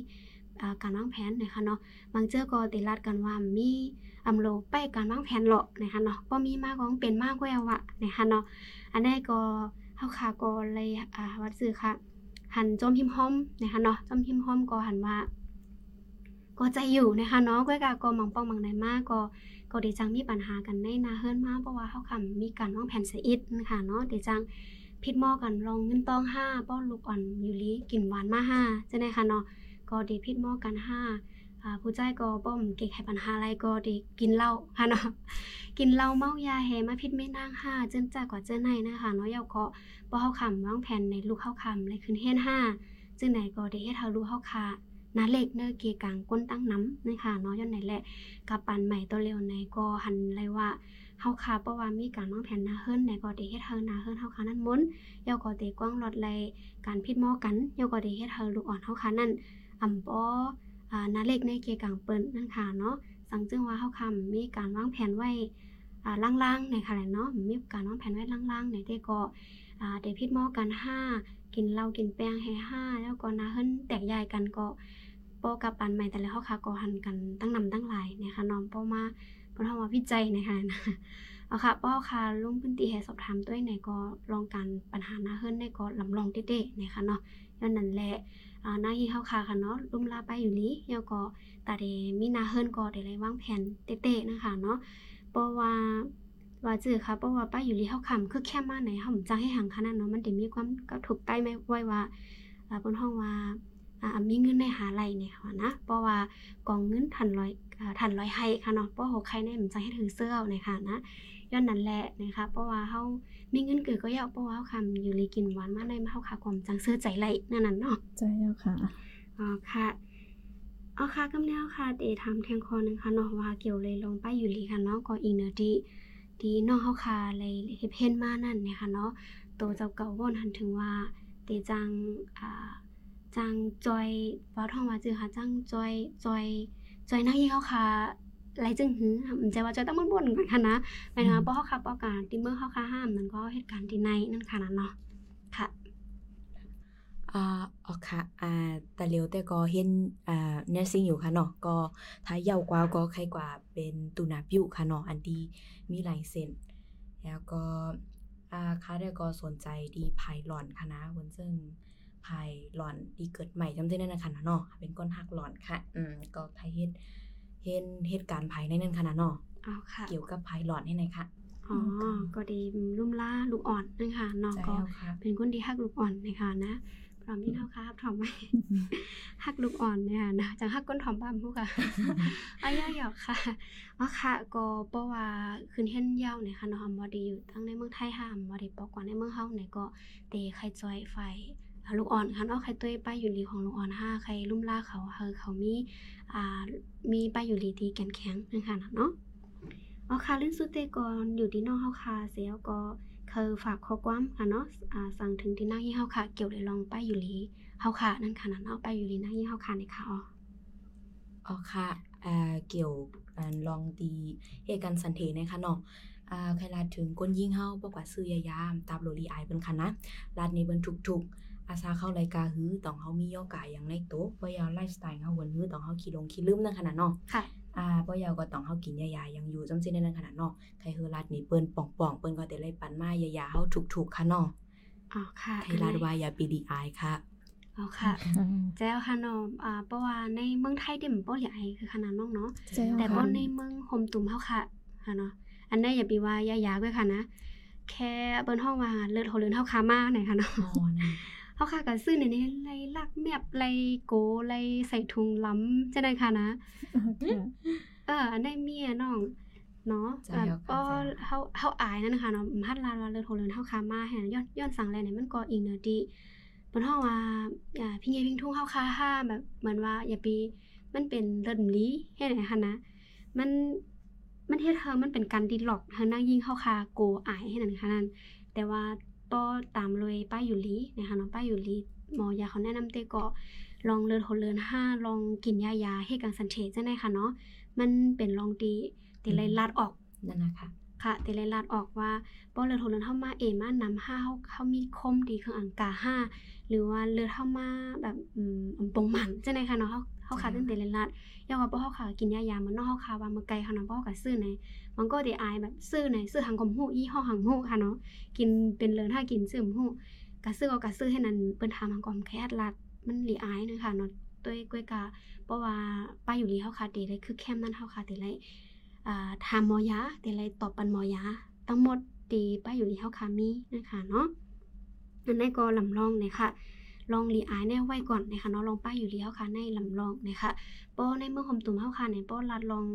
การวางแผนนะคะเนาะบางเจ้อก็ติลัดกันว่ามีอำโลไปการวางแผนหรอกนะคะเนาะบ่มีมากก็เป็นมากกว่าอะนะคะเนาะอันนี้ก็เฮาค่ะก็เลยอ่าวัดซื่อค่ะ หันจมพิมพ์ห้อมนะคะเนาะจมพิมพ์ห้อมก็หันว่าก็ใจอยู่นะคะเนาะก้อยกาก็มังป้องมังในมากก็ก็เดจังมีปัญหากันในนาเฮิรนมากเพราะว่าเฮาคำมีการวางแผนเสียอิดนะคะเนาะเดจัง พิดหม้อกันลองเงินต้องห้าป้อนลูกอ่อนอยู่ลีกินหวานมาห้าจะได้ค่ะเนาะก็เดพิดหม้อกันห้าผู้ใจก็ป้อมเก่งให้ปัญหาอะไรก็เดกินเหล้าค่ะเนาะกินเหล้าเมายาแฮมาพิดไม่นางห้าจนจากกว่าเจ้าในนะคะเนาะเยาก็บ่เฮาคำวางแผนในลูกเฮาคำเลยขึ้นเฮ็ดห้าจึงไหนก็ได้เฮ็ดเฮาลูกเฮาคานาเล็กเนอเกียกังก้นตั้งน้ำนะคะเนาะย้อนไหนแหละกับปันใหม่ตัวเร็วในก็หันเลยว่า เฮาคาเพราะว่ามีการวางแผนหนาเฮิรนในก็ได้เฮ็ดเฮาหนาเฮิรนเฮาคานั้นมุนยาก็ได้กว้างลดเลยการพิดหม้อกันเยาก็ได้เฮ็ดเฮาลูกอ่อนเฮาคานั้นอำบ่อ่านาเล็กในเกกังเปิ้นนั่นค่ะเนาะสังจึงว่าเฮาคำมีการวางแผนไว้อ่าล่างๆในค่ะแหละเนาะมีการวางแผนไว้ล่างๆในได้ก็อ่าได้พิดหม้อกันห้ากินเหล้ากินแป้งให้ห้าแล้วก็นาเฮิรนแตกยายกันก็ปกับปันใหม่แต่ละเฮาค่ะก็หันกันตั้งนำตั้งหลายนะคะน้องปมา บ่ทำว่าวิจัยนะคะนะเอาค่ะป้อค่ะลงพื้นที่ให้สอบถามด้วยในก็ลองการปัญหาหน้าเฮิรนในก็ลำลองเด้ๆนะคะเนาะย้อนนั้นแหละหน้าที่เฮาค่ะค่ะเนาะลุ่มลาไปอยู่นี้แล้วก็ตาเดมีหน้าเฮิรนก็ได้เลยวางแผนเต้ๆนะคะเนาะเพราะว่าว่าจื้อค่ะเพราะว่าป้าอยู่ลีเฮาคำคือแค่มาไหนเฮาบ่จังให้หังขนาดเนาะมันได้มีความกระทบใต้ไหมไว้ว่าอ่าเพิ่นฮ้องว่าอ่ามีเงินได้หาไหลเนี่ยค่ะนะเพราะว่ากองเงินทันร้อย ทันร้อยให้ค่ะเนาะเพราะโหใครในมันจังให้ถือเสื้อในค่ะนะย้อนนั้นแหละนะคะ เพราะว่าเฮามีเงินเกิดก็ยากเพราะว่าเฮาคำอยู่ลีกินหวานมาได้มาเฮาค่ะความจังเสื้อใจไหลนั่นน่ะเนาะใจแล้วค่ะอ๋อค่ะอ๋อค่ะกำแนวค่ะเดทำแทงคอนึงค่ะเนาะว่าเกี่ยวเลยลงไปอยู่ลีค่ะเนาะก็อีกเนอที่ที่น้องเฮาค่ะเลยเฮ็ดเห็นมานั่นเนี่ยค่ะเนาะโตเจ้าเก่าว่นหันถึงว่าเตจังอ่าจังจอยว่าท่องว่าจือค่ะจังจอยจอย จอยนักยิงเฮาค่ะไหลจึงหือมันจะว่าจอยต้องมันบ่นกันค่ะนะหมายถึงว่าบ่เฮาค่ะประกาศที่เมื่อเฮาค่ะห้ามมันก็เหตุการณ์ที่ในนั่นค่ะนะเนาะค่ะอ่าอ๋อค่ะอ่าแต่เร็วแต่ก็เห็นอ่าเนซิ่งอยู่ค่ะเนาะก็ถ้าเยาวกว่าก็ใครกว่าเป็นตูนาบิวค่ะเนาะอันที่มีลายเซ็นแล้วก็อ่าค่ะได้ก็สนใจดีภายหลอนค่ะนะเพิ่นซึ่ง ภายหลอนดีเกิดใหม่จำได้นั่นน่ะค่ะเนาะเป็นก้นหักหลอนค่ะอืมก็ใครเฮ็ดเห็นเหตุการณ์ภายในนั้นค่ะนะเนาะอ๋อค่ะ เกี่ยวกับภายหลอนให้หน่อยค่ะอ๋อ ก็ดีลุ่มล่าลูกอ่อนนะคะน้องใช่ก็แล้วค่ะเป็นคนที่ฮักลูกอ่อนนะคะนะพร้อมที่เท่าครับถอมไหมฮักลูกอ่อนเนี่ยนะจังฮักก้นถอมบ้ามผู้ค่ะอ้ายหยอกค่ะอ๋อค่ะ ก็เพราะว่าคืนเห็นยาวเนี่ยค่ะเนาะบ่ได้อยู่ทั้งในเมืองไทยห้ามบ่ได้ปอกกว่าในเมืองเฮาเนี่ยก็เตใครจอยไฟอ่า ลูกอ่อนค่ะเนาะใครต้วยป้ายอยู่ลีของลูกอ่อนห้าใครลุ่มล่าเขาเฮอเขามีอ่ามีป้ายอยู่ลีที่แข็งแข็งนะคะเนาะอ๋อค่ะเรื่องสุดเตกอนอยู่ที่นองเฮาค่ะเสียก็คือฝากข้อความค่ะเนาะอ่าสั่งถึงที่หน้าที่เฮาค่ะเกี่ยวเลยลองไปอยู่ลีเฮาค่ะนั่นค่ะนะเนาะไปอยู่ลีหน้าที่เฮาค่ะในค่ะอ๋ออ๋อค่ะอ่าเกี่ยวกันลองตีเหตุการณ์สันเทนะคะเนาะอ่าใครลาดถึงก้นยิงเฮาบอกว่าซื้อยายามตามโลลีอายเพิ่นค่ะนะลาดนี้เบิ่นทุกๆ อาซาเข้ารายการฮื้อต้องเฮามีย่อกายอย่างในโต๊ะบ่ยาวไลฟ์สไตล์เฮาเบิ่นฮื้อต้องเฮาขี้ลงขี้ลืมนั่นขนาดเนาะค่ะอ่าบ่ยาวก็ต้องเฮากินยาๆอย่างอยู่จำสิในนั้นขนาดเนาะใครฮื้อลาดนี้เปิ้นป่องๆเปิ้นก็ได้ไล่ปันมายาๆเฮาทุกๆค่ะเนาะอ๋อค่ะใครลาดว่าอย่าปีดีอายค่ะอ๋อค่ะแจ้วค่ะเนาะอ่าเพราะว่าในเมืองไทยเด้มันบ่อยากให้คือขนาดน้องเนาะใจแล้วแต่บ่ค่ะในเมืองโฮมตุ่มเฮาค่ะค่ะเนาะอันนี้อย่าไปว่ายากๆด้วยค่ะนะแค่เปิ้นฮ้องว่าเลือดโหเลือนเฮาคามาหน่อยค่ะเนาะอ๋อนั่น เฮาค่ะก็ซื้อในนี้ไล่ลักแมบไล่โกไล่ใส่ถุงล้ำจังได๋ค่ะนะค่ะเอออันได้เมียน้องเนาะใช่แบบแล้วค่ะก็ใช่แล้วเฮาเฮาอายนั่นนะคะเนาะพัดลานว่าเลยโทรเรือนเฮาคามาแฮนย้อนย้อนสั่งแลนี่มันก็อีกเนอดีเพิ่นเฮาว่าอ่าพี่ใหญ่พิงทุ่งเฮาคาห้าแบบเหมือนว่าอย่าไปมันเป็นเลิศหลีเฮ็ดให้หั่นนะ มันมันเฮ็ดเฮามันเป็นการดิหลอกเฮานั่งยิงเฮาคาโกอายให้นั่นค่ะนั่นแต่ว่า ต่อตามเลยป้าอยู่ลีนะคะเนาะป้าอยู่ลีหมอยาเขาแนะนำเตก็ลองเลินโหเลินห้าลองกินยายาให้กังสันเทจังได๋ค่ะเนาะมันเป็นลองดีตีไล่ลาดออกนั่นนะคะค่ะตีไล่ลาดออกว่าป้อเลือดโทรเลือดเข้ามาเอมานำห้าเขาเขามีคมดีเครื่องอังกาห้าหรือว่าเลือดเข้ามาแบบอืมอำปงหมันจังได๋ค่ะเนาะเขาเขาขาดตั้งแต่ไล่ลาดยาวว่าป้อเขาขากินยายามันเนอกเขาขาว่ามาไกลค่ะเนาะป้อก็ซื้อใน มันก็ได้อายแบบซื้อในซื้อหางกมหูยี่ห้อหางหูค่ะเนาะกินเป็นเลือนถ้ากินซื้อหูก็ซื้อเอาก็ซื้อให้นั่นเปิ้นถามหางกอมแคดลาดมันหลีอายเนาะค่ะเนาะด้วยกล้วยกาเพราะว่าป้าอยู่ลีเฮาค่ะตีเลยคือแคมนั้นเฮาค่ะตีเลยอ่าถามมอยาตีเลยตอบปันมอยาทั้งหมดตีป้าอยู่ลีเฮาค่ะมีนะคะเนาะอันนี้ก็ลำลองนะคะลองรีอายแน่ไว้ก่อนนะคะเนาะลองป้าอยู่ลีเฮาค่ะในลำลองนะคะป้อในเมื่อหอมตุ่มเฮาค่ะในป้อลัดลอง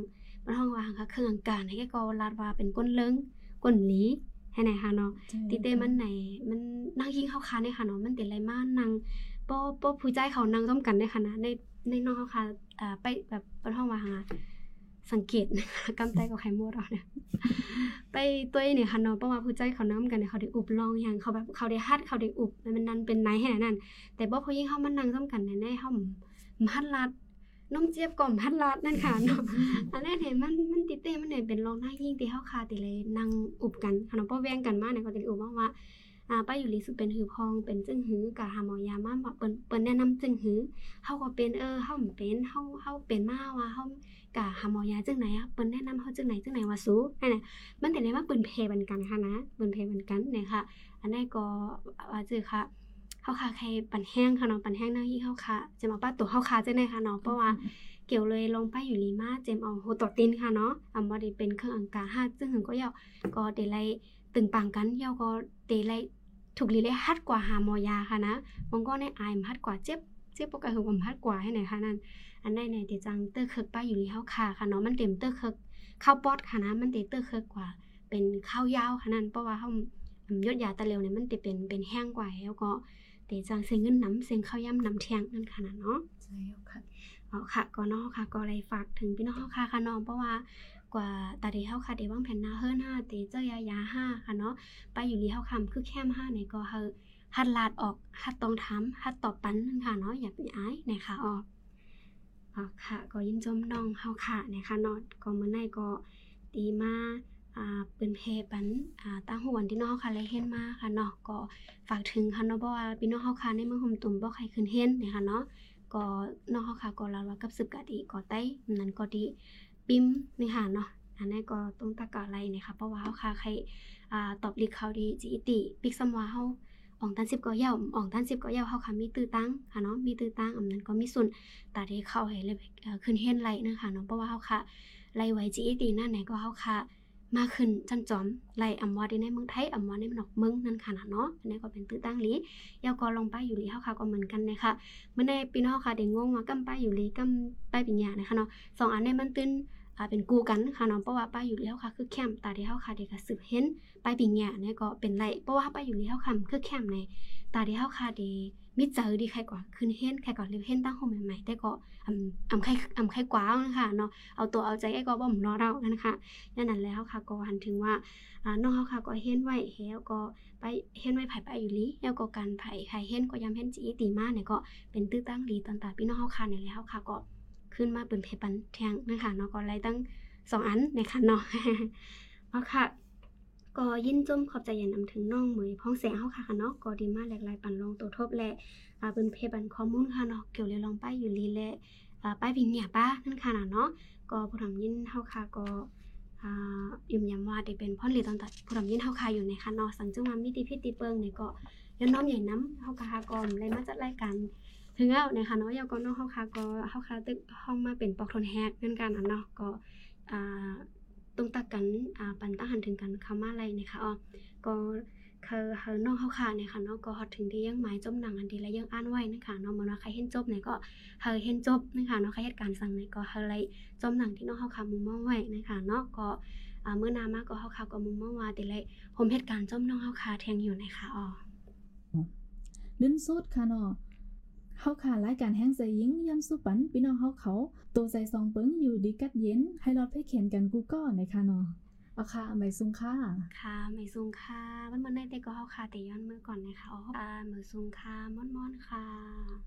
บ้านห้องว่าค่ะเครื่องการให้ก็ลัดว่าเป็นก้นเลิงก้นหลีให้ไหนค่ะเนาะติเตมันไหนมันนั่งยิงเข้าคาเนี่ยค่ะเนาะมันติไรมากนางป้อป้อผู้ใจเขานั่งร่วมกันในคณะในในน้องเขาค่ะอ่าไปแบบเปิดห้องว่าหาสังเกตนะคะกำไตกับไข่มดเราเนี่ยไปตัวเนี่ยค่ะเนาะเพราะว่าผู้ใจเขานั่งกันเนี่ยเขาได้อุบลองอย่างเขาแบบเขาได้ฮัดเขาได้อุบมันนั่นเป็นไหนแห่นั่นแต่บ่พอยิ่งเข้ามันนั่งร่วมกันในในเขามฮัดลัด น้องเจี๊ยบก่อมฮัดลัดนั่นค่ะเนาะอันนั้นเนี่ยมันมันติเต้มันเนี่ยเป็นรองหน้ายิ่งที่เฮาคาติเลยนั่งอุบกันขนมป้อแว่งกันมากเนี่ยก็จะอุบว่าว่าอ่าป้าอยู่ลีสุเป็นหือพองเป็นจึงหือกะหาหมอยามาเปิ้นเปิ้นแนะนำจึงหือเฮาก็เป็นเออเฮาเป็นเฮาเฮาเป็นมาว่าเฮากะหาหมอยาจึงไหนอะเปิ้นแนะนำเฮาจึงไหนจึงไหนว่าสู้นั่นน่ะมันแต่เลยว่าเปิ้นเพบันกันค่ะนะเปิ้นเพบันกันเนี่ยค่ะ อันนั้นก็ว่าจือค่ะ เฮาค่ะใครปันแห้งค่ะเนาะปันแห้งหน้าที่เฮาค่ะจะมาป้าตัวเฮาค่ะจังได๋ค่ะเนาะเพราะว่าเกี่ยวเลยลงไปอยู่ลีมาเจมเอาโฮตอตินค่ะเนาะอำบ่ได้เป็นเครื่องอังกาฮาซึ่งหึงก็ยาวก็เดไลตึงปังกันยาวก็เดไลถูกลีเลยฮัดกว่าหาหมอยาค่ะนะมันก็ในอายมันฮัดกว่าเจ็บเจ็บปกติคือผมฮัดกว่าให้ไหนค่ะนั่นอันใดไหนเดจังเตอร์เคิกป้าอยู่ลีเฮาค่ะค่ะเนาะมันเต็มเตอร์เคิกข้าวปอดค่ะนะมันเตเตอร์เคิกกว่า เป็นข้าวยาวค่ะนั่นเพราะว่าเฮาอืมยอดยาตะเร็วเนี่ยมันจะเป็นเป็นแห้งกว่าแล้วก็เตจังเซ็งเงินน้ำเซ็งข้าวย่ำน้ำแทงนั่นค่ะนะเนาะใช่ค่ะเอาค่ะก็เนาะค่ะก็เลยฝากถึงพี่น้องเฮาค่ะค่ะน้องเพราะว่ากว่าตาเดเฮาค่ะเดวางแผนหน้าเฮิรนห้าเตเจอยายาห้าค่ะเนาะไปอยู่ลีเฮาคำคือแคมห้าเนี่ยก็เฮาหัดลาดออกหัดตรงทำหัดตอบปันนั่นค่ะเนาะอย่าไปอายนะคะออกอ๋อค่ะ ก็ยินจมน้องเฮาค่ะนะคะเนาะก็มื้อในก็ตีมาอ่า เป็นเพปันตั้งหัววันที่น้องค่ะเลยเฮ็ดมาค่ะเนาะก็ฝากถึงค่ะเนาะเพราะว่าพี่น้องเฮาค่ะในเมืองห่มตุ่มบ่ใครขึ้นเฮ็ดนะคะเนาะก็นอกเขาค่ะก็ลาวากับสึกกะดีก็ใต้นั้นก็ดีปิมนี่ค่ะเนาะอันนี้ก็ต้องตะกะอะไรนี่ยค่ะเพราะว่าเขาค่ะใครตอบลิกเขาดีจีติปิกซัมวาเฮาอองตันสิบก็เย่าวอองตันสิบก็เย่าวเขาค่ะมีตื้อตั้งค่ะเนาะมีตื้อตั้งอันนั้นก็มีส่วนตาที่เข้าให้เลยขึ้นเฮ็ดไรนะคะเนาะเพราะว่าเขาค่ะไล่ไว้จีตินั่นไหนก็เขาค่ะ มาขึ้นจันจอมไล่อำว่าได้ในเมืองไทยอำว่าในนอกเมืองนั่นค่ะเนาะอันนี้ก็เป็นตื้อตั้งลียาวก็ลงไปอยู่ลีเฮาค่ะก็เหมือนกันนะคะเมื่อในปีนอกค่ะเด็กงงว่ากำป้ายอยู่ลีกำป้ายปิญญานะคะเนาะสองอันเนี้มันตื้นอ่าเป็นกูกันค่ะเนาะเพราะว่าป้าอยู่แล้วค่ะคือแคมตาที่เฮาค่ะเด็กก็สืบเห็นไปปิญญาเนี่ยก็เป็นไรเพราะว่าป้าอยู่แล้วค่ะคือแคมในตาที่เฮาค่ะดี มิเจอดีใครกว่าขึ้นเห็นใครก่อนเรียเห็นตั้งห้องใหม่ๆแต่ก็อ่ำอ่ำใครอ่ำใครกว่านะคะเนาะเอาตัวเอาใจไอ้ก็บ่มรอเรานะคะนั่นนั่นแล้วค่ะก็หันถึงว่าอ่าน้องเฮาค่ะก็เห็นไว้แล้วก็ไปเห็นไว้ไผไปอยู่ลีแล้วก็การไผใครเห็นก็ยามเห็นจีตีมาเนี่ยก็เป็นตื้อตั้งดีตอนตาพี่น้องเฮาค่ะในแล้วค่ะก็ขึ้นมาเป็นเพปันแทงนะคะเนาะก็ไล่ตั้งสองอันนะคะเนาะเอาค่ะ ก็ยินจมขอบใจอย่านำถึงน้องเหมยพ้องแสงเฮาค่ะค่ะเนาะก็ดีมาแหลากหลายปันลงตัวทบและอ่าเป็นเพปันข้อมูลค่ะเนาะเกี่ยวเลยลองป้ายอยู่ลีและอ่าป้ายวิงเนี่ยป้านั่นค่ะน่ะเนาะก็ผู้ทำยินเฮาค่ะก็อ่ายืมย้ำว่าได้เป็นพ่อนหลีตอนตัดผู้ทำยินเฮาค่ะอยู่ในค่ะเนาะสังจังว่ามีติพิษติเปิงเนี่ยก็ย้อนน้อมใหญ่น้ำเฮาค่ะค่ะก็เลยมาจัดรายการถึงแล้วนคะเนาะยาวก็เนาะเฮาค่ะก็เฮาค่ะตึกห้องมาเป็นปอกทนแฮกนั่นกันอันเนาะก็อ่า ตรงตักกันอ่าปันตั้งหันถึงกันเขามาอะไรนะคะอ๋อก็คือเฮาน้องเฮาค่ะเนี่ยค่ะเนาะก็ฮอดถึงที่ยังหมายจมหนังอันดีและยังอ่านไว้นะคะเนาะเหมือนว่าใครเห็นจบเนี่ยก็เฮาเห็นจบนะคะเนาะใครเหตุการณ์สั่งเนี่ยก็เฮาเลจมหนังที่น้องเฮาค่ะมุมมองไว้นะคะเนาะก็อ่าเมื่อนามาก็เฮาค่ะก็มุมมองว่าแต่ละผมเหตุการณ์จมน้องเฮาค่ะแทงอยู่นะคะอ๋อลิ้นสุดค่ะเนาะ เฮาค่ะรายการแห้งใจยิงย้อนสุปันพี่น้องเฮาเขาตัวใจซองเปิงอยู่ดีกัดเย็น ให้รอดเพ่เขียนกันกูก็ในค่ะเนาะเอาค่ะไม่ซุงค่ะค่ะไม่ซุงค่ะมันมันได้แต่ก็เฮาค่ะแต่ย้อนมือก่อนนะคะอ๋ออ่ามือซุงค่ะม่อนๆค่ะ